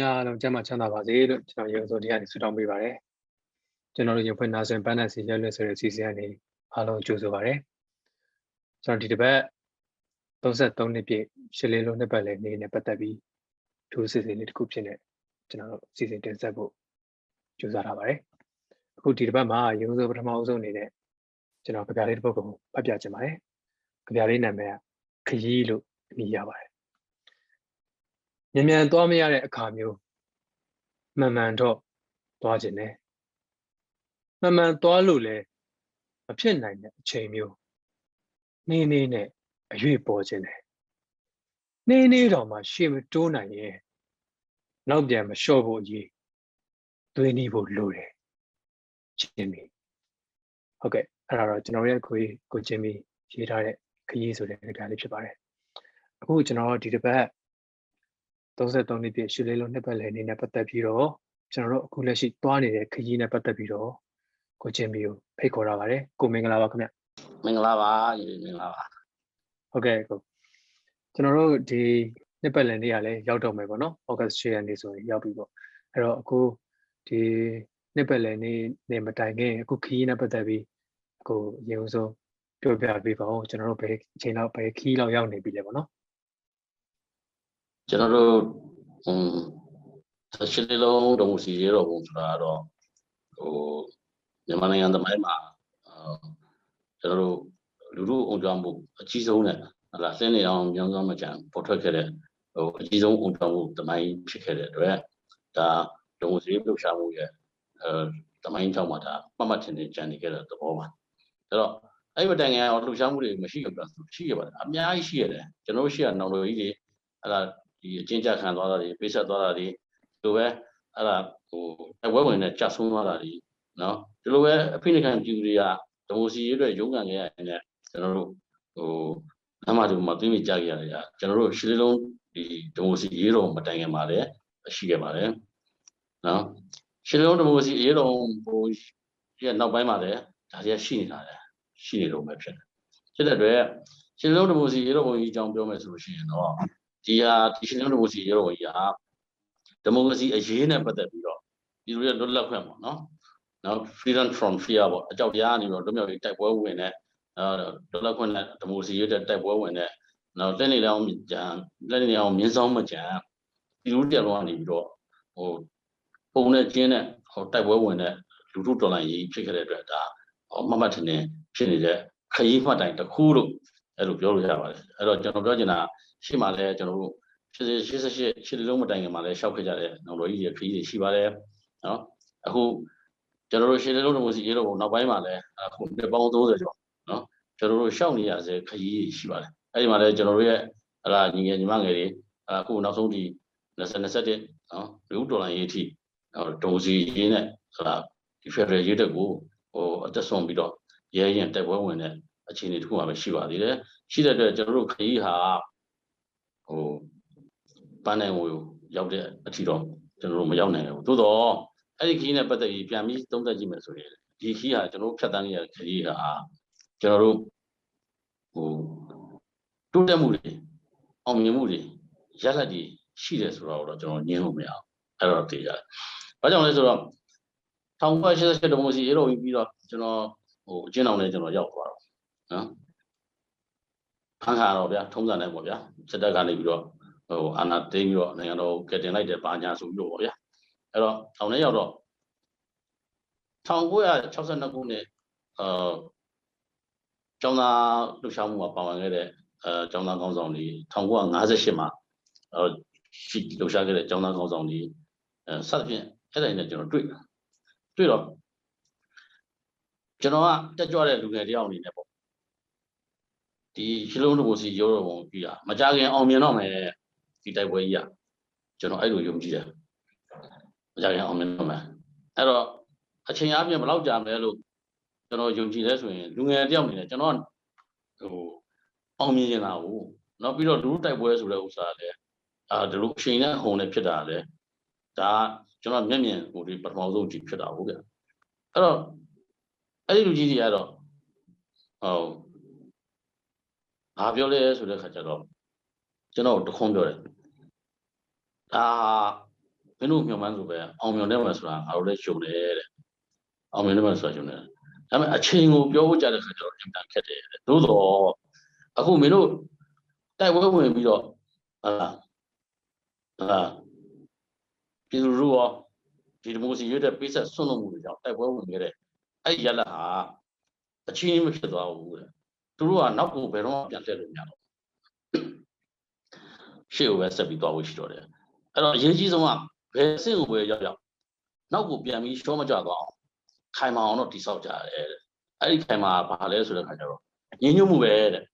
ပြည်သူများအားလုံးကျန်းမာချမ်းသာပါစေလို့ကျွန်တော်ရေဆိုတရားနေဆုတောင်းပေးပါရစေကျွန်တော်တို့ရုပ်ဖွင့်နာဆွင်ပန်းနဲ့စီရွက်လွတ်ဆိုတဲ့စီစဉ်ကနေအားလုံးကြိုဆိုပါရစေကျွန်တော်ဒီတစ်ပတ်33နှစ်ပြည့်ရှစ်လေးလုံးနှစ်ပတ်လည်နေ့နဲ့ပတ်သက်ပြီးဒုစီစဉ်လေးတစ်ခုဖြစ်နေကျွန်တော်တို့စီစဉ်တင်ဆက်ဖို့ကြိုးစားထားပါတယ်အခုဒီတစ်ပတ်မှာရုံးဆိုပထမအဆုံးအနေနဲ့ကျွန်တော်ကြပြလေးတစ်ပုဒ်ကိုဖတ်ပြချင်ပါတယ်ကြပြလေးနာမည်ကခရီးလို့အမည်ရပါတယ် မြန်မြန်သွားမရတဲ့အခါမျိုးမှန်မှန်တော့သွားခြင်းနဲ့မှန်မှန်သွားလို့လည်းမဖြစ်နိုင်တဲ့အချိန်မျိုးနေနေနဲ့အရွေပေါ်ခြင်းနဲ့နေနေတော့မှရှေ့မတိုးနိုင်ရဲ့နောက်ပြန်မလျှော့ဖို့အရေးသွေးနီးဖို့လိုတယ်ချင်းမီဟုတ်ကဲ့အဲ့ဒါတော့ကျွန်တော်ရဲ့ကိုကိုချင်းမီရေးထားတဲ့ခရီးဆိုတဲ့ကြလေးဖြစ်ပါတယ်အခုကျွန်တော်ဒီတစ်ပတ် 33နှစ်ပြည့်ရှူလေးလုံးနှစ်ပတ်လည်အနေနဲ့ပတ်သက်ပြီးတော့ကျွန်တော်တို့အခုလက်ရှိသွားနေတဲ့ခရီးနဲ့ပတ်သက်ပြီးတော့ကိုချင်းမီကိုဖိတ်ခေါ်ရပါတယ်ကိုမင်္ဂလာပါခင်ဗျမင်္ဂလာပါညီမင်္ဂလာပါဟုတ်ကဲ့ကိုကျွန်တော်တို့ဒီနှစ်ပတ်လည်နေ့ကလည်းရောက်တော့မယ်ပေါ့နော်ဩဂတ်6ရက်နေ့ဆိုရင်ရောက်ပြီပေါ့အဲ့တော့အခုဒီနှစ်ပတ်လည်နေ့နေ့မတိုင်ခင်အခုခရီးနဲ့ပတ်သက်ပြီးအခုအရင်ဆုံးပြောပြပေးပါဦးကျွန်တော်တို့ဘယ်အချိန်လောက်ဘယ်ခရီးလောက်ရောက်နေပြီလဲပေါ့နော် ကျွန်တော်တို့ဟွန်းဆက်ရှိလေးလုံးတုံးစီရတော့ဘုံဆိုတာတော့ဟိုမြန်မာနိုင်ငံသမိုင်းမှာအာကျွန်တော်တို့လူလူအောင်ကြောင်းမှုအကြီးဆုံးနဲ့ဟလာစင်းနေအောင်ညောင်းဆောင်မကြံပေါ်ထွက်ခဲ့တဲ့ဟိုအကြီးဆုံးအောင်ကြောင်းမှုသမိုင်းဖြစ်ခဲ့တဲ့အတွက်ဒါတုံးစီလှုပ်ရှားမှုရဲ့အဲသမိုင်းကြောင့်မှဒါမှတ်မှတ်ထင်ထင်ကြံနေခဲ့တဲ့သဘောပါအဲ့တော့အဲ့ဒီတိုင်ငံရောလှုပ်ရှားမှုတွေမရှိဘူးလားရှိရပါတယ်အများကြီးရှိရတယ်ကျွန်တော်တို့ရှိရနောင်တော်ကြီးတွေအဲ့ဒါ ဒီအချင်းကြခံသွားတာတွေပိတ်ဆက်သွားတာတွေဒီလိုပဲအဲ့ဒါဟိုအဝဲဝင်နဲ့ကြဆုံးသွားတာတွေနော်ဒီလိုပဲအဖိနခံပြူတွေကဒမိုစီရွအတွက်ရုန်းကန်ခဲ့ရတဲ့ကျွန်တော်တို့ဟိုအမှတူမှာသိမိကြခဲ့ရတယ်ကကျွန်တော်တို့ရှစ်လေးလုံးဒီဒမိုစီရေးတော်မတိုင်ခင်ပါလေရှိခဲ့ပါတယ်နော်ရှစ်လေးလုံးဒမိုစီရေးတော်ဟိုရဲ့နောက်ပိုင်းမှာလည်းဒါတွေကရှိနေတာလေရှိနေတော့မှဖြစ်တယ်ဖြစ်တဲ့အတွက်ရှစ်လေးလုံးဒမိုစီရေးတော်ဘုံကြီးအကြောင်းပြောမယ်ဆိုလို့ရှိရင်တော့ ဒီဟာဒီရှင်လုံးတို့စီရောကြီးဟာဒီမိုကရေစီအရေးနဲ့ပတ်သက်ပြီးတော့ဒီလိုရလွတ်လပ်ခွင့်ပေါ့နော်နော် freedom from fear ပေါ့အကြောက်တရားကနေတော့လွတ်မြောက်ရေးတိုက်ပွဲဝင်တဲ့အဲလွတ်လပ်ခွင့်နဲ့ဒီမိုကရေစီရေးတဲ့တိုက်ပွဲဝင်တဲ့နော်လက်နေလောင်းကြံလက်နေအောင်မြင်းဆောင်မကြံဒီလိုတရားလုံးကနေပြီးတော့ဟိုပုံနဲ့ကျင်းတဲ့ဟိုတိုက်ပွဲဝင်တဲ့လူထုတော်လှန်ရေးဖြစ်ခဲ့တဲ့အတွက်ဒါဟောမမတ်ထင်းနေဖြစ်နေတဲ့ခရီးမှတ်တိုင်တစ်ခုလို့ အဲ့လိုပြောလို့ရပါတယ်အဲ့တော့ကျွန်တော်ပြောချင်တာရှေ့မှာလည်းကျွန်တော်တို့88 88ရှစ်လုံးမတိုင်ခင်မှာလည်းရှောက်ခဲ့ကြတဲ့နောက်တော်ကြီးတွေခရီးတွေရှိပါတယ်နော်အခုကျွန်တော်တို့ရှစ်လုံးတို့စီရေတော့နောက်ပိုင်းမှာလည်းအခုနှစ်ပေါင်း30ကျော်နော်ကျွန်တော်တို့ရှောက်နေရစေခရီးတွေရှိပါတယ်အဲ့ဒီမှာလည်းကျွန်တော်တို့ရဲ့ဟလာညီငယ်ညီမငယ်တွေအခုနောက်ဆုံးဒီ2021နော်လူဒေါ်လာရေးအထိတုံစီရေးနဲ့ဟလာဒီဖက်ဒရယ်ရေးတက်ကိုဟိုအသက်ဆုံးပြီးတော့ရဲရင်တက်ပွဲဝင်တဲ့ အခြေအနေတစ်ခုမှပဲရှိပါသေးတယ်ရှိတဲ့အတွက်ကျွန်တော်တို့ခရီးဟာဟိုပန်းနိုင်ဝကိုရောက်တဲ့အထီတော့ကျွန်တော်တို့မရောက်နိုင်ဘူးသို့တော့အဲ့ဒီခီးနဲ့ပတ်သက်ပြီးပြန်ပြီးသုံးသပ်ကြည့်မယ်ဆိုရင်ဒီခီးဟာကျွန်တော်တို့ဖြတ်တန်းရတဲ့ခီးဟာကျွန်တော်တို့ဟိုတိုးတက်မှုတွေအောင်မြင်မှုတွေရလဒ်တွေရှိတယ်ဆိုတော့ကျွန်တော်ညင်းလို့မရဘူးအဲ့တော့သိကြတယ်။ဘာကြောင့်လဲဆိုတော့1988တုန်းကစီရေတော်ပြီးတော့ကျွန်တော်ဟိုအကျဉ်းအောင်နဲ့ကျွန်တော်ရောက်သွားတော့ နော်ဖန်ခါတော့ဗျာထုံးစံနဲ့ပေါ့ဗျာစစ်တပ်ကနေပြီးတော့ဟိုအာဏာသိမ်းပြီးတော့နိုင်ငံတော်ကတင်လိုက်တဲ့ဘာညာဆိုပြီးတော့ပေါ့ဗျာအဲ့တော့ထောင်ထဲရောက်တော့1962ခုနှစ်အာကျောင်းသားလှူရှားမှုမှာပါဝင်ခဲ့တဲ့အဲကျောင်းသားကောင်းဆောင်တွေ1958မှာအဲရှိလှူရှားခဲ့တဲ့ကျောင်းသားကောင်းဆောင်တွေအဲစသဖြင့်အဲ့ဒါနဲ့ကျွန်တော်တွေ့တာတွေ့တော့ကျွန်တော်ကတက်ကြွတဲ့လူငယ်တယောက်အနေနဲ့ပေါ့ ဒီရှလုံးတဘိုစီရောတော်ပုံပြီးတာမကြခင်အောင်မြင်တော့မယ်ဒီတိုက်ပွဲကြီးอ่ะကျွန်တော်အဲ့လိုယုံကြည်တယ်မကြခင်အောင်မြင်တော့မယ်အဲ့တော့အချိန်အပြင်ဘယ်လောက်ကြာမလဲလို့ကျွန်တော်ယုံကြည်လဲဆိုရင်လူငယ်တယောက်အနေနဲ့ကျွန်တော်ဟိုအောင်မြင်နေတာကိုနောက်ပြီးတော့လူတိုက်ပွဲဆိုတဲ့ဥစ္စာလည်းအာဒီလိုအချိန်နဲ့ဟုန်နဲ့ဖြစ်တာလည်းဒါကျွန်တော်မျက်မြင်ဟိုဒီပထမဆုံးကြည့်ဖြစ်တာဟုတ်ကဲ့အဲ့တော့အဲ့ဒီလူကြီးတွေကတော့ဟို ဘာပြောလဲဆိုတဲ့ခါကျတော့ကျွန်တော်တခွန်းပြောတယ်ဒါမင်းတို့မျှော်မှန်းဆိုပဲအောင်မြင်တယ်မှာဆိုတာငါတို့လည်းရှုံတယ်တဲ့အောင်မြင်တယ်မှာဆိုတာရှုံတယ်ဒါပေမဲ့အချိန်ကိုပြောဖို့ကြတဲ့ခါကျတော့အင်တာခက်တယ်တဲ့သို့တော့အခုမင်းတို့တိုက်ပွဲဝင်ပြီးတော့ဟာဟာပြည်သူတို့ရောဒီဒီမိုစီရွေးတဲ့ပိဆက်ဆွန့်လွတ်မှုတွေကြောင့်တိုက်ပွဲဝင်ခဲ့တဲ့အဲ့ဒီရလဟာအချင်းမဖြစ်သွားဘူးတဲ့ သူတို့ကနောက်ကိုဘယ်တော့မှပြန်လှည့်လို့မရတော့ရှေ့ကိုပဲဆက်ပြီးသွားဖို့ရှိတော့တယ်အဲ့တော့အရေးကြီးဆုံးကဘယ်အဆင့်ကိုပဲရောက်ရောက်နောက်ကိုပြန်ပြီးရှောမကြသွားအောင်ခိုင်မာအောင်တော့တိဆောက်ကြရတယ်တဲ့အဲ့ဒီခိုင်မာဘာလဲဆိုတဲ့ခါကျတော့ညင်ညွတ်မှုပဲတဲ့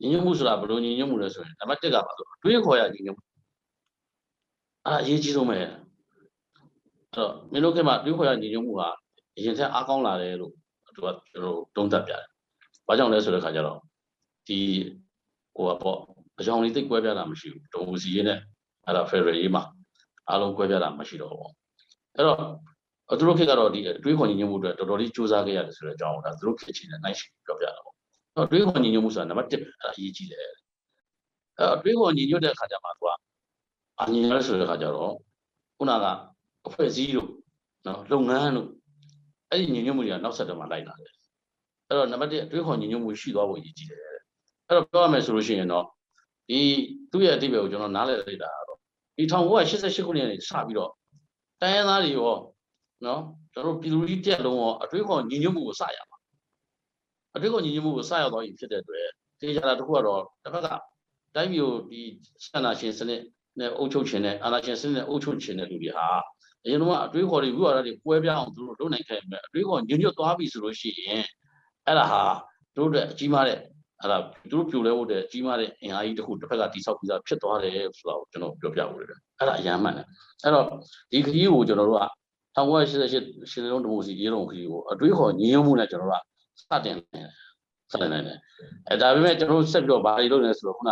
ညင်ညွတ်မှုဆိုတာဘယ်လိုညင်ညွတ်မှုလဲဆိုရင်နံပါတ်1ကပါဆိုတွေးခေါ်ရညင်ညွတ်မှုအဲ့ဒါအရေးကြီးဆုံးပဲအဲ့တော့မင်းတို့ကမှတွေးခေါ်ရညင်ညွတ်မှုဟာအရင်ထက်အားကောင်းလာတယ်လို့သူကကျွန်တော်တုံးသက်ပြတယ် ဘာကြောင့်လဲဆိုတဲ့ခါကျတော့ဒီဟိုပေါ့အကြောင်းလေးသိကွဲပြားတာမရှိဘူးဒုံစီရေးနဲ့အဲ့ဒါဖယ်ရရေးမှာအားလုံးကွဲပြားတာမရှိတော့ဘူးအဲ့တော့သူတို့ခေတ်ကတော့ဒီအတွေးခေါ်ညီညွတ်မှုအတွက်တော်တော်လေးစူးစမ်းခဲ့ရတယ်ဆိုတဲ့အကြောင်းကိုဒါသူတို့ဖြစ်ချင်တဲ့နိုင်ရှိပြောပြတာပေါ့အဲ့တော့တွေးခေါ်ညီညွတ်မှုဆိုတာနံပါတ်1အဲ့ဒါအရေးကြီးတယ်အဲ့တော့တွေးခေါ်ညီညွတ်တဲ့အခါကျမှသူကအညီညွတ်ဆိုတဲ့အခါကျတော့ခုနကအဖွဲ့အစည်းတို့နော်လုပ်ငန်းတို့အဲ့ဒီညီညွတ်မှုတွေကနောက်ဆက်တွဲမှာလိုက်လာတယ် အဲ့တော့နံပါတ်1အတွေးခေါ်ညီညွတ်မှုရှိသွားဖို့အရေးကြီးတယ်အဲ့တော့ပြောရမယ်ဆိုလို့ရှိရင်တော့ဒီသူ့ရဲ့အတိတ်ကိုကျွန်တော်နားလည်လိုက်တာတော့ဒီ1988ခုနှစ်ကနေစပြီးတော့တိုင်းရင်းသားတွေရောနော်ကျွန်တော်ပြည်သူကြီးတက်လုံးရောအတွေးခေါ်ညီညွတ်မှုကိုစရမှာအတွေးခေါ်ညီညွတ်မှုကိုစရတော့ဖြစ်တဲ့အတွက်တေချာတာတစ်ခုကတော့တစ်ဖက်ကတိုင်းပြည်ကိုဒီစန္ဒရှင်စနစ်နဲ့အုပ်ချုပ်ခြင်းနဲ့အာဏာရှင်စနစ်နဲ့အုပ်ချုပ်ခြင်းတဲ့လူတွေဟာအရင်ကအတွေးခေါ်တွေဝိဝါဒတွေပွဲပြားအောင်သူတို့လုပ်နိုင်ခဲ့မယ်အတွေးခေါ်ညီညွတ်သွားပြီဆိုလို့ရှိရင် အဲ့ဒါဟာတို့အတွက်အကြီးမားတဲ့အဲ့ဒါသူတို့ပြိုလဲဖို့တဲ့ကြီးမားတဲ့အင်အားကြီးတစ်ခုတစ်ဖက်ကတိဆောက်ပြီးသားဖြစ်သွားတယ်ဆိုတာကိုကျွန်တော်ပြောပြဖို့ရတယ်အဲ့ဒါအရန်မှန်တယ်အဲ့တော့ဒီခရီးကိုကျွန်တော်တို့က1988ရှင်းလုံးဒီမိုစီရေးလုံးခရီးကိုအတွေးခေါ်ညီညွတ်မှုနဲ့ကျွန်တော်တို့ကစတင်နေစတင်နေတယ်အဲဒါပေမဲ့ကျွန်တော်တို့ဆက်ပြီးတော့ဘာတွေလုပ်နေလဲဆိုတော့ခုန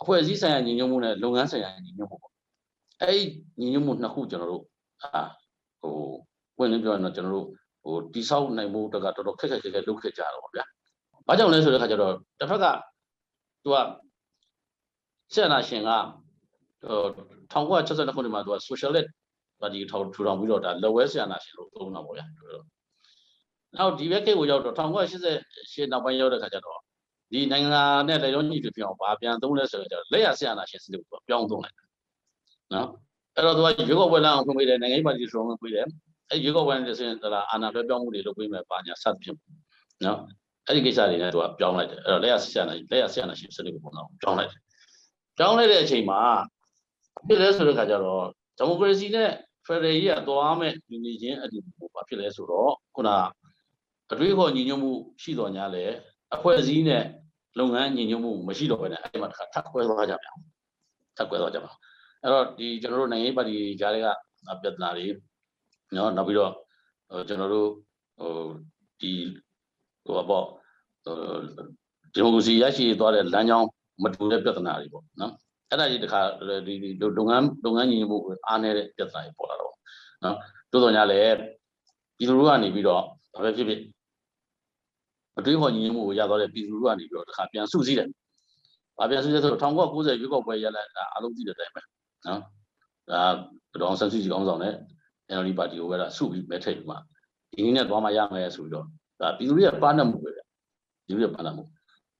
အဖွဲ့အစည်းဆိုင်ရာညီညွတ်မှုနဲ့လုပ်ငန်းဆိုင်ရာညီညွတ်မှုပေါ့အဲ့ဒီညီညွတ်မှုနှစ်ခုကျွန်တော်တို့အာဟိုဝင်နေပြောရင်တော့ကျွန်တော်တို့ ဟိုတိဆောက်နိုင်မှုတကတော်တော်ခက်ခက်ခက်ခက်လုပ်ခဲ့ကြတော့ဗျာ။ဘာကြောင့်လဲဆိုတဲ့ခါကျတော့တစ်ဖက်ကသူကဆက်နာရှင်ကဟို1962ခုနှစ်မှာသူက socialist ပါတီထောင်ထူထောင်ပြီးတော့ဒါလက်ဝဲဆရာနာရှင်လို့သုံးတာပေါ့ဗျာ။နောက်ဒီဘက်ကိတ်ကိုရောက်တော့1988နောက်ပိုင်းရောက်တဲ့ခါကျတော့ဒီနိုင်ငံနဲ့လက်ရောညီတွေပြောင်းဘာပြန်သုံးလဲဆိုတော့လက်ရဆရာနာရှင်စနစ်ကိုပြောင်းသုံးလိုက်တယ်။နော်အဲ့တော့သူကရွေးကောက်ပွဲလမ်းအောင်ဖွင့်ပေးတယ်နိုင်ငံရေးပါတီဆုံးဖွင့်ပေးတယ်။ အဲ့ရွေးကောက်ပွဲနဲ့ဆိုရင်ဒါအာဏာလွှဲပြောင်းမှုတွေလုပ်ပေးမယ်ပါညာစသဖြင့်နော်အဲ့ဒီကိစ္စတွေနဲ့သူကပြောင်းလိုက်တယ်အဲ့တော့လက်ရဆရာနာလက်ရဆရာနာရှင်စနစ်ကိုပုံတော့ပြောင်းလိုက်တယ်ပြောင်းလိုက်တဲ့အချိန်မှာဖြစ်လဲဆိုတဲ့ခါကျတော့ဒီမိုကရေစီနဲ့ဖက်ဒရယ်ကြီးကသွားမဲ့ယူနေခြင်းအတူတူဘာဖြစ်လဲဆိုတော့ခုနအတွေးခေါ်ညီညွတ်မှုရှိတော်ညာလေအဖွဲ့အစည်းနဲ့လုပ်ငန်းညီညွတ်မှုမရှိတော့ဘဲနဲ့အဲ့မှာတစ်ခါထပ်ခွဲသွားကြပြန်ထပ်ခွဲသွားကြပါအဲ့တော့ဒီကျွန်တော်တို့နိုင်ငံရေးပါတီကြားတွေကပြဿနာတွေ နော်နောက်ပြီးတော့ကျွန်တော်တို့ဟိုဒီဟိုပေါ့ဒီမိုကရေစီရရှိသွားတဲ့လမ်းကြောင်းမတူတဲ့ပြဿနာတွေပေါ့နော်အဲ့ဒါကြီးတခါဒီလုပ်ငန်းလုပ်ငန်းညီမှုအားနေတဲ့ပြဿနာတွေပေါ်လာတော့နော်တိုးတော်ညာလည်းပြည်သူတို့ကနေပြီးတော့ဘာပဲဖြစ်ဖြစ်အတွေးခေါ်ညီမှုကိုရသွားတဲ့ပြည်သူတို့ကနေပြီးတော့တခါပြန်စုစည်းတယ်။ဘာပြန်စုစည်းလဲဆိုတော့1990ရွေးကောက်ပွဲရလာတာအလုံးကြည့်တဲ့အတိုင်းပဲနော်။ဒါဒေါအောင်ဆန်းစုကြည်ကောင်းဆောင်နဲ့ NLD ပါတီကိုပဲစုပြီးမဲထည့်ပြီးမှဒီနည်းနဲ့သွားမှရမယ်ဆိုပြီးတော့ဒါပြည်သူရဲ့ပါဏမှုပဲဗျပြည်သူရဲ့ပါဏမှု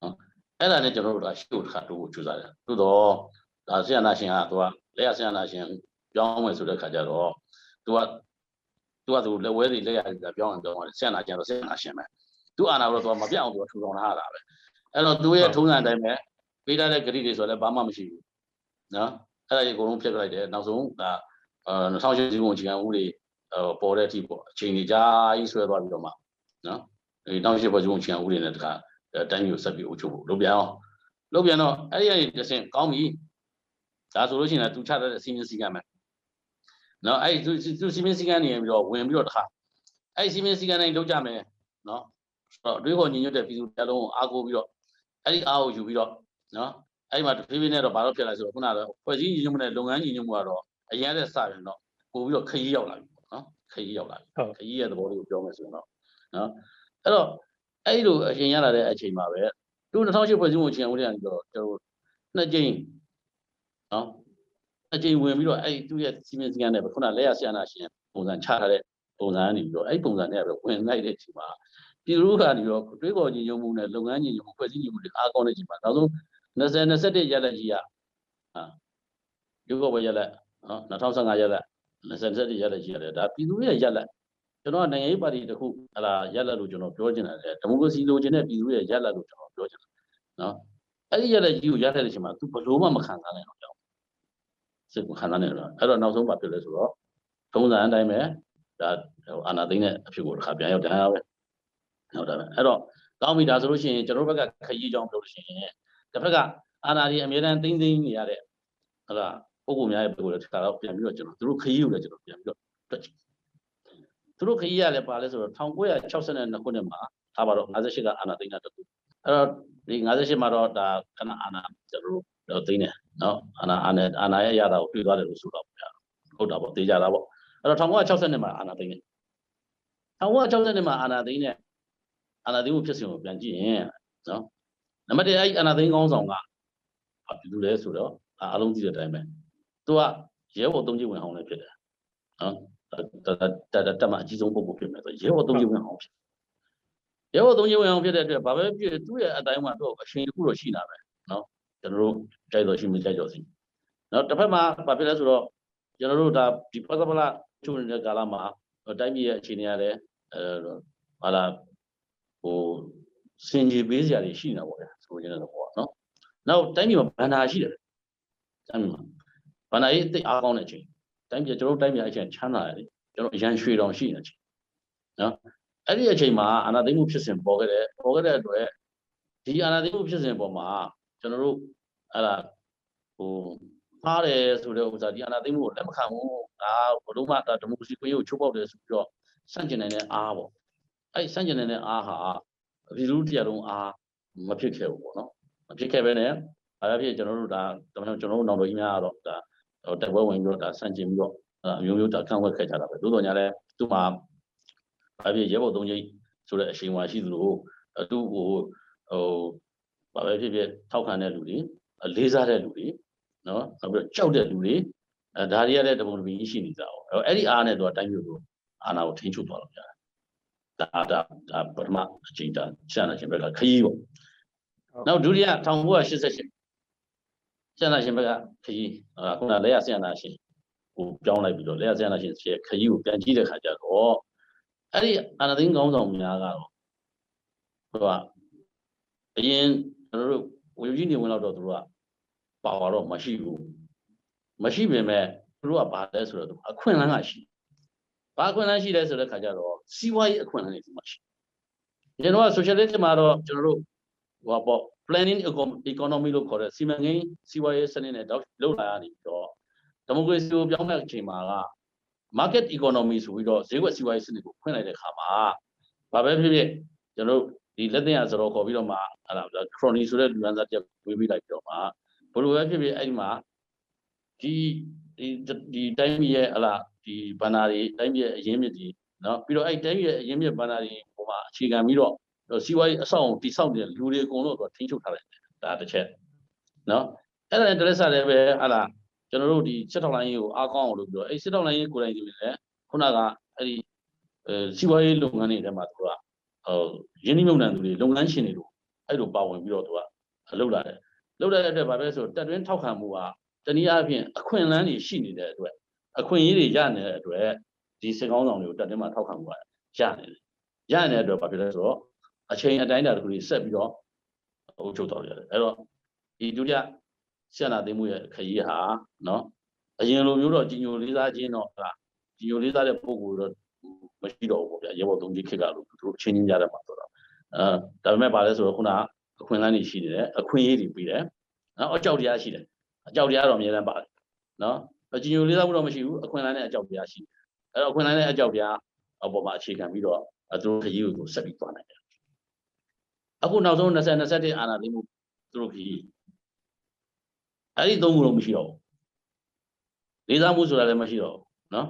နော်အဲ့ဒါနဲ့ကျွန်တော်တို့ကရှေ့ကိုတစ်ခါတိုးဖို့ကြိုးစားတယ်သို့တော့ဒါဆရာနာရှင်ကသူကလက်ရဆရာနာရှင်ပြောင်းမယ်ဆိုတဲ့ခါကျတော့သူကသူကသူလက်ဝဲတွေလက်ရတွေပြောင်းအောင်ပြောင်းတယ်ဆရာနာရှင်တော့ဆရာနာရှင်ပဲသူအာနာတော့သူကမပြောင်းအောင်သူကထူထောင်ထားတာပဲအဲ့တော့သူရဲ့ထုံးစံတိုင်းပဲပေးထားတဲ့ဂရိတွေဆိုလည်းဘာမှမရှိဘူးနော်အဲ့ဒါကြီးအကုန်လုံးဖျက်လိုက်တယ်နောက်ဆုံးဒါ အဲ2008ဇီဝင်ချီကန်ဦးတွေပေါ်တဲ့အထိပေါ့အချိန်ကြီးကြာကြီးဆွဲသွားပြီးတော့မှနော်အဲတောင်းရှိပေါ်ကျုံချင်ဦးတွေနဲ့တခါတိုင်းမျိုးဆက်ပြီးအုပ်ချုပ်ဖို့လုပ်ပြန်အောင်လုပ်ပြန်တော့အဲ့ဒီအဲ့ဒီတစ်ဆင့်ကောင်းပြီဒါဆိုလို့ရှိရင်သူချတဲ့စီမင်းစည်းကမ်းပဲနော်အဲ့ဒီသူစီမင်းစည်းကမ်းနေပြီးတော့ဝင်ပြီးတော့တခါအဲ့ဒီစီမင်းစည်းကမ်းတိုင်းလုပ်ကြမယ်နော်တော့အတွေးခေါ်ညီညွတ်တဲ့ပြည်သူတစ်လုံးအားကိုးပြီးတော့အဲ့ဒီအားကိုယူပြီးတော့နော်အဲ့ဒီမှာတဖြည်းဖြည်းနဲ့တော့ဘာလို့ဖြစ်လာဆိုတော့ခုနကတော့ဖွဲ့စည်းညီညွတ်မှုနဲ့လုပ်ငန်းညီညွတ်မှုကတော့ အရင်ကစရင်တော့ပို့ပြီးတော့ခရီးရောက်လာပြီပေါ့နော်ခရီးရောက်လာပြီခရီးရဲ့သဘောလေးကိုပြောမယ်ဆိုရင်တော့နော်အဲ့တော့အဲ့လိုအရင်ရလာတဲ့အချိန်မှာပဲသူ2008ဖွဲ့စည်းမှုအချိန်ဦးတွေကနေတော့ကျွန်တော်နှစ်ကြိမ်နော်အချိန်ဝင်ပြီးတော့အဲ့သူ့ရဲ့စီမင်းစည်းကမ်းနဲ့ခုနလက်ရဆရာနာရှင်ပုံစံချထားတဲ့ပုံစံကနေပြီးတော့အဲ့ပုံစံနဲ့ပဲဝင်လိုက်တဲ့အချိန်မှာပြည်သူကနေတော့တွေးခေါ်ညီညွတ်မှုနဲ့လုပ်ငန်းညီညွတ်မှုဖွဲ့စည်းညီညွတ်မှုတွေအားကောင်းတဲ့အချိန်မှာနောက်ဆုံး20 21ရက်လက်ကြီးကဟာရုပ်ကဘရက်လက် နော်2015ရက်လက်2021ရက်လက်ကြီးရတယ်ဒါပြည်သူရဲ့ရက်လက်ကျွန်တော်ကနိုင်ငံရေးပါတီတစ်ခုဟလာရက်လက်လို့ကျွန်တော်ပြောချင်တယ်ဒီမိုကရေစီလိုချင်တဲ့ပြည်သူရဲ့ရက်လက်လို့ကျွန်တော်ပြောချင်တယ်နော်အဲ့ဒီရက်လက်ကြီးကိုရတဲ့အချိန်မှာ तू ဘလို့မှမခံစားနိုင်တော့ကြောက်စိတ်ကိုခံစားနေတော့အဲ့တော့နောက်ဆုံးပါဖြစ်လဲဆိုတော့ထုံးစံအတိုင်းပဲဒါဟိုအာနာသိန်းတဲ့အဖြစ်ကိုတစ်ခါပြန်ရောက်တယ်ပဲဟုတ်တယ်ပဲအဲ့တော့ကောင်းပြီဒါဆိုလို့ရှိရင်ကျွန်တော်တို့ဘက်ကခရီးကြောင်းပြောလို့ရှိရင်တစ်ဖက်ကအာနာဒီအမြဲတမ်းသိမ့်သိမ့်နေရတဲ့ဟုတ်လား ပုံပုံများရဲ့ဘက်ကိုလည်းတစ်ခါတော့ပြန်ပြီးတော့ကျွန်တော်တို့ခရီးကိုလည်းကျွန်တော်ပြန်ပြီးတော့တွက်ကြည့်သူတို့ခရီးရလည်းပါလဲဆိုတော့1962ခုနှစ်မှာထားပါတော့58ကအာနာသိန်းတာတခုအဲ့တော့ဒီ58မှာတော့ဒါခဏအာနာကျွန်တော်တို့သိနေနော်အာနာအာနာအာနာရဲ့ရတာကိုတွေ့သွားတယ်လို့ဆိုတော့ဗျာဟုတ်တာပေါ့သိကြတာပေါ့အဲ့တော့1960မှာအာနာသိန်းတယ်1960မှာအာနာသိန်းနဲ့အာနာသိန်းကိုဖြစ်စဉ်ကိုပြန်ကြည့်ရင်နော်နံပါတ်1အဲ့အာနာသိန်းကောင်းဆောင်ကဘာဖြစ်လို့လဲဆိုတော့အားလုံးသိတဲ့အတိုင်းပဲ သူကရဲဘော်သုံးကြီးဝင်အောင်လည်းဖြစ်တယ်နော်တတတမအကြီးဆုံးပုဂ္ဂိုလ်ဖြစ်မယ်ဆိုရဲဘော်သုံးကြီးဝင်အောင်ဖြစ်ရဲဘော်သုံးကြီးဝင်အောင်ဖြစ်တဲ့အတွက်ဘာပဲဖြစ်သူ့ရဲ့အတိုင်းမှာတော့အချိန်တစ်ခုတော့ရှိတာပဲနော်ကျွန်တော်တို့ကြိုက်တော့ရှိမကြိုက်တော့စီနော်တစ်ဖက်မှာဘာဖြစ်လဲဆိုတော့ကျွန်တော်တို့ဒါဒီပသပလာချုံနေတဲ့ကာလမှာတိုင်းပြည်ရဲ့အခြေအနေရတယ်အဲဟာလာဟိုစင်ကြီးပေးစရာတွေရှိနေတာပေါ့ဗျာဆိုရင်တော့ပေါ့နော်နောက်တိုင်းပြည်မှာဘန္နာရှိတယ်တိုင်းပြည်မှာ ဘန္နာရေးအသိအားကောင်းတဲ့အချိန်တိုင်းပြည်ကျွန်တော်တို့တိုင်းပြည်အချိန်ချမ်းသာရတယ်ကျွန်တော်အရန်ရွှေတောင်ရှိနေတဲ့အချိန်နော်အဲ့ဒီအချိန်မှာအာနာသိမှုဖြစ်စဉ်ပေါ်ခဲ့တယ်ပေါ်ခဲ့တဲ့အတွက်ဒီအာနာသိမှုဖြစ်စဉ်ပေါ်မှာကျွန်တော်တို့အဲ့ဒါဟိုမှားတယ်ဆိုတဲ့ဥစ္စာဒီအာနာသိမှုကိုလက်မခံဘူးဒါဘလို့မှဒါဒီမိုကရေစီခွင့်ရကိုချိုးပေါက်တယ်ဆိုပြီးတော့စန့်ကျင်နေတဲ့အားပေါ့အဲ့စန့်ကျင်နေတဲ့အားဟာဒီလူတရားလုံးအားမဖြစ်ခဲ့ဘူးပေါ့နော်မဖြစ်ခဲ့ပဲနဲ့အားဖြင့်ကျွန်တော်တို့ဒါကျွန်တော်တို့နောက်တော်ကြီးများကတော့ဒါ တက်ပွဲဝင်ပြီးတော့ဒါစန့်ကျင်ပြီးတော့အမျိုးမျိုးဒါကန့်ဝက်ခဲ့ကြတာပဲသို့တော်ညာလဲသူ့မှာအားဖြင့်ရဲဘော်သုံးကြီးဆိုတဲ့အချိန်ဝါရှိသလိုသူ့ဟိုဟိုဘာပဲဖြစ်ဖြစ်ထောက်ခံတဲ့လူတွေလေးစားတဲ့လူတွေနော်နောက်ပြီးတော့ကြောက်တဲ့လူတွေအဲဒါတွေကလည်းတပုံတပီရှိနေကြအောင်အဲအဲ့ဒီအားနဲ့သူကတိုင်းမျိုးကိုအာနာကိုထိန်းချုပ်သွားလို့ရတယ်ဒါဒါဒါပထမအချိန်တာရှမ်းနာရှင်ဘက်ကခရီးပေါ့နောက်ဒုတိယ1988 ရှမ်းနာရှင်ဘက်ကခရီးခုနလက်ရဆရာနာရှင်ကိုပြောင်းလိုက်ပြီးတော့လက်ရဆရာနာရှင်ရဲ့ခရီးကိုပြန်ကြည့်တဲ့ခါကျတော့အဲ့ဒီအာနာသိန်းကောင်းဆောင်များကတော့ဟိုကအရင်ကျွန်တော်တို့ဝေကြီးနေဝင်တော့သူတို့ကပါဝါတော့မရှိဘူးမရှိပေမဲ့သူတို့ကဘာလဲဆိုတော့အခွင့်အလမ်းကရှိဘာအခွင့်အလမ်းရှိလဲဆိုတဲ့ခါကျတော့စီးပွားရေးအခွင့်အလမ်းတွေဒီမှာရှိကျွန်တော်က socialist မှာတော့ကျွန်တော်တို့ဟိုပေါ့ planning economy လို့ခေါ်တဲ့စီမံကိန်းစီးပွားရေးစနစ်နဲ့တော့လောက်လာရနေပြီးတော့ဒီမိုကရေစီကိုပြောင်းတဲ့အချိန်မှာက market economy ဆိုပြီးတော့ဈေးကွက်စီးပွားရေးစနစ်ကိုဖွင့်လိုက်တဲ့အခါမှာဘာပဲဖြစ်ဖြစ်ကျွန်တော်တို့ဒီလက်တင်ရစတော့ခေါ်ပြီးတော့မှအဲ့ဒါ crony ဆိုတဲ့လူရန်စားတက်ဝေးပြီးလိုက်ပြီးတော့မှဘလိုပဲဖြစ်ဖြစ်အဲ့ဒီမှာဒီဒီဒီတိုင်းပြည်ရဲ့ဟလာဒီဘန္နာတွေတိုင်းပြည်ရဲ့အရင်းမြစ်တွေနော်ပြီးတော့အဲ့တိုင်းပြည်ရဲ့အရင်းမြစ်ဘန္နာတွေဟိုမှာအခြေခံပြီးတော့ စီးပွားရေးအဆောက်အုံတိဆောက်နေတဲ့လူတွေအကုန်လုံးတော့ထိန်းချုပ်ထားလိုက်တယ်ဒါတစ်ချက်နော်အဲ့ဒါနဲ့တရက်စားလည်းပဲဟလာကျွန်တော်တို့ဒီစစ်ထောက်လိုင်းရေးကိုအားကောင်းအောင်လုပ်ပြီးတော့အဲ့စစ်ထောက်လိုင်းရေးကိုယ်တိုင်ဒီလည်းခုနကအဲ့ဒီအဲစီးပွားရေးလုပ်ငန်းတွေထဲမှာသူကဟိုရင်းနှီးမြှုပ်နှံသူတွေလုပ်ငန်းရှင်တွေတို့အဲ့လိုပါဝင်ပြီးတော့သူကအလုပ်လာတယ်လုပ်လာတဲ့အတွက်ဘာပဲဆိုတက်တွင်းထောက်ခံမှုကတနည်းအားဖြင့်အခွင့်အလမ်းတွေရှိနေတဲ့အတွက်အခွင့်အရေးတွေရနေတဲ့အတွက်ဒီစစ်ကောင်းဆောင်တွေကိုတက်တွင်းမှာထောက်ခံမှုကရနေတယ်ရနေတဲ့အတွက်ဘာဖြစ်လဲဆိုတော့ အချိန်အတိုင်းအတာတစ်ခုကြီးဆက်ပြီးတော့အုပ်ချုပ်တော်ရတယ်အဲ့တော့ဒီဒုတိယဆန္ဒသိမှုရဲ့ခရီးဟာနော်အရင်လိုမျိုးတော့ကြီးညိုလေးစားခြင်းတော့ဟာကြီးညိုလေးစားတဲ့ပုံကိုတော့မရှိတော့ဘူးပေါ့ဗျာရေဘော်သုံးကြီးခက်ကလို့သူတို့ချင်းချင်းကြတယ်မှာဆိုတော့အဲဒါပေမဲ့ပါလဲဆိုတော့ခုနအခွင့်အလမ်းတွေရှိနေတယ်အခွင့်အရေးတွေပြီးတယ်နော်အကြောက်တရားရှိတယ်အကြောက်တရားတော့အများတန်းပါတယ်နော်အကြီးညိုလေးစားမှုတော့မရှိဘူးအခွင့်အလမ်းနဲ့အကြောက်တရားရှိတယ်အဲ့တော့အခွင့်အလမ်းနဲ့အကြောက်တရားအပေါ်မှာအခြေခံပြီးတော့သူတို့ခရီးကိုဆက်ပြီးသွားနိုင်တယ် အခုနောက်ဆုံး20 21အာဏာသိမ်းမှုသူတို့ခရီးအဲ့ဒီသုံးခုလုံးမရှိတော့ဘူးလေးစားမှုဆိုတာလည်းမရှိတော့ဘူးနော်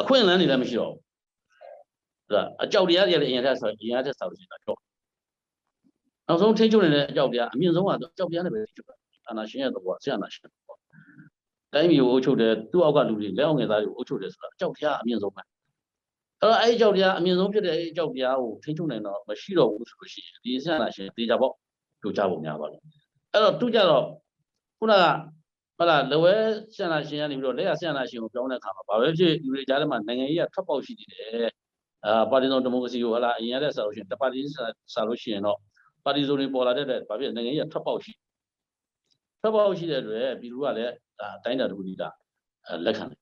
အခွင့်အလမ်းတွေလည်းမရှိတော့ဘူးဒါအကြောက်တရားတွေလည်းအရင်ထက်ဆိုအရင်ထက်ဆောက်နေတာတော့နောက်ဆုံးထိချုပ်နေတဲ့အကြောက်တရားအမြင့်ဆုံးကတော့အကြောက်တရားနဲ့ပဲထိချုပ်တာအာနာရှင်ရဲ့သဘောဆရာနာရှင်ပေါ့တိုင်းပြည်ကိုအုပ်ချုပ်တယ်သူ့အောက်ကလူတွေလက်အောက်ငယ်သားတွေကိုအုပ်ချုပ်တယ်ဆိုတာအကြောက်တရားအမြင့်ဆုံးပဲအဲ့ တော့အဲ့ဒီအကြောက်တရားအမြင့်ဆုံးဖြစ်တဲ့အဲ့ဒီအကြောက်တရားကိုထိန်းချုပ်နိုင်တော့မရှိတော့ဘူးဆိုလို့ရှိရင်ဒီဆန္ဒရှင်တေချာပေါ့ကြိုးချဖို့များပါလိမ့်အဲ့တော့သူကြတော့ခုနကဟုတ်လားလဝဲဆန္ဒရှင်ကနေပြီးတော့လက်ရဆန္ဒရှင်ကိုပြောင်းတဲ့အခါမှာဘာပဲဖြစ်လူတွေကြားထဲမှာနိုင်ငံရေးကထွက်ပေါက်ရှိနေတယ်အာပါတီစုံဒီမိုကရေစီကိုဟလာအရင်ရတဲ့ဆာလို့ရှိရင်တပါတီဆာလို့ရှိရင်တော့ပါတီစုံတွေပေါ်လာတဲ့တဲ့ဘာဖြစ်နိုင်ငံရေးကထွက်ပေါက်ရှိထွက်ပေါက်ရှိတဲ့အတွက်ပြည်သူကလည်းဒါအတိုင်းတာတစ်ခုဒီဒါလက်ခံတယ်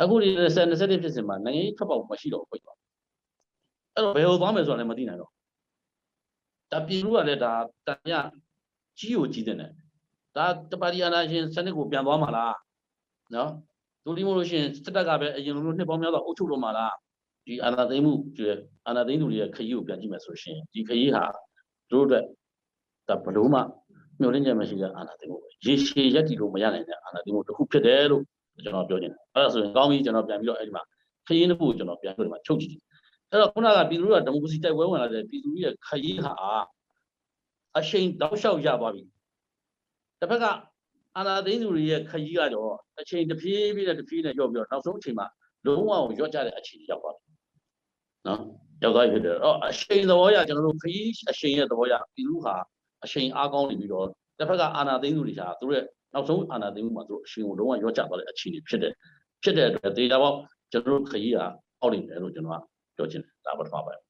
အခုဒီ20 21ဖြစ်စဉ်မှာနိုင်ငံရေးထွက်ပေါက်မရှိတော့ဘူးပေါ့အဲ့တော့ဘယ်ဟိုသွားမယ်ဆိုတာလည်းမသိနိုင်တော့ဒါပြည်သူကလည်းဒါတန်ရကြီးကိုကြီးတဲ့နဲ့ဒါတပါတီအာဏာရှင်စနစ်ကိုပြန်သွားမှာလားနော်ဒူလီမို့လို့ရှိရင်စစ်တပ်ကပဲအရင်လိုမျိုးနှစ်ပေါင်းများစွာအုပ်ချုပ်တော့မှာလားဒီအာဏာသိမ်းမှုဒီအာဏာသိမ်းသူတွေရဲ့ခရီးကိုပြန်ကြည့်မယ်ဆိုရှင်ဒီခရီးဟာတို့အတွက်ဒါဘလို့မှမျှော်လင့်ချက်မရှိတဲ့အာဏာသိမ်းမှုပဲရေရှည်ရက်တည်လို့မရနိုင်တဲ့အာဏာသိမ်းမှုတစ်ခုဖြစ်တယ်လို့ ကျွန်တော်ပြောချင်တယ်အဲ့ဒါဆိုရင်ကောင်းပြီကျွန်တော်ပြန်ပြီးတော့အဲ့ဒီမှာခရီးတစ်ခုကိုကျွန်တော်ပြန်ပြီးတော့ဒီမှာချုပ်ကြည့်တယ်အဲ့တော့ခုနကပြည်သူကဒီမိုကရေစီတိုက်ပွဲဝင်လာတဲ့ပြည်သူရဲ့ခရီးဟာအရှိန်တောက်လျှောက်ရသွားပြီတစ်ဖက်ကအာဏာသိမ်းသူတွေရဲ့ခရီးကတော့အချိန်တစ်ပြေးပြေးနဲ့တစ်ပြေးနဲ့ရော့ပြီးတော့နောက်ဆုံးအချိန်မှာလုံးဝကိုရော့ကြတဲ့အခြေအနေရောက်သွားပြီနော်ရောက်သွားပြီဖြစ်တယ်အဲ့တော့အရှိန်သဘောရကျွန်တော်တို့ခရီးအရှိန်ရဲ့သဘောရပြည်သူဟာအရှိန်အားကောင်းနေပြီးတော့တစ်ဖက်ကအာဏာသိမ်းသူတွေဟာသူတို့ရဲ့ နောက်ဆုံးအာဏာသိမ်းမှုမှာသူတို့အရှင်ကိုလုံးဝရော့ကျသွားတဲ့အခြေအနေဖြစ်တယ်ဖြစ်တဲ့အတွက်ဒေတာပေါက်ကျွန်တော်တို့ခရီးကအောက်နေတယ်လို့ကျွန်တော်ကပြောချင်တယ်ဒါပထမပိုင်း